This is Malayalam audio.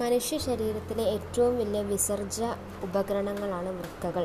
മനുഷ്യ ശരീരത്തിലെ ഏറ്റവും വലിയ വിസർജ്യ ഉപകരണങ്ങളാണ് വൃക്കകൾ.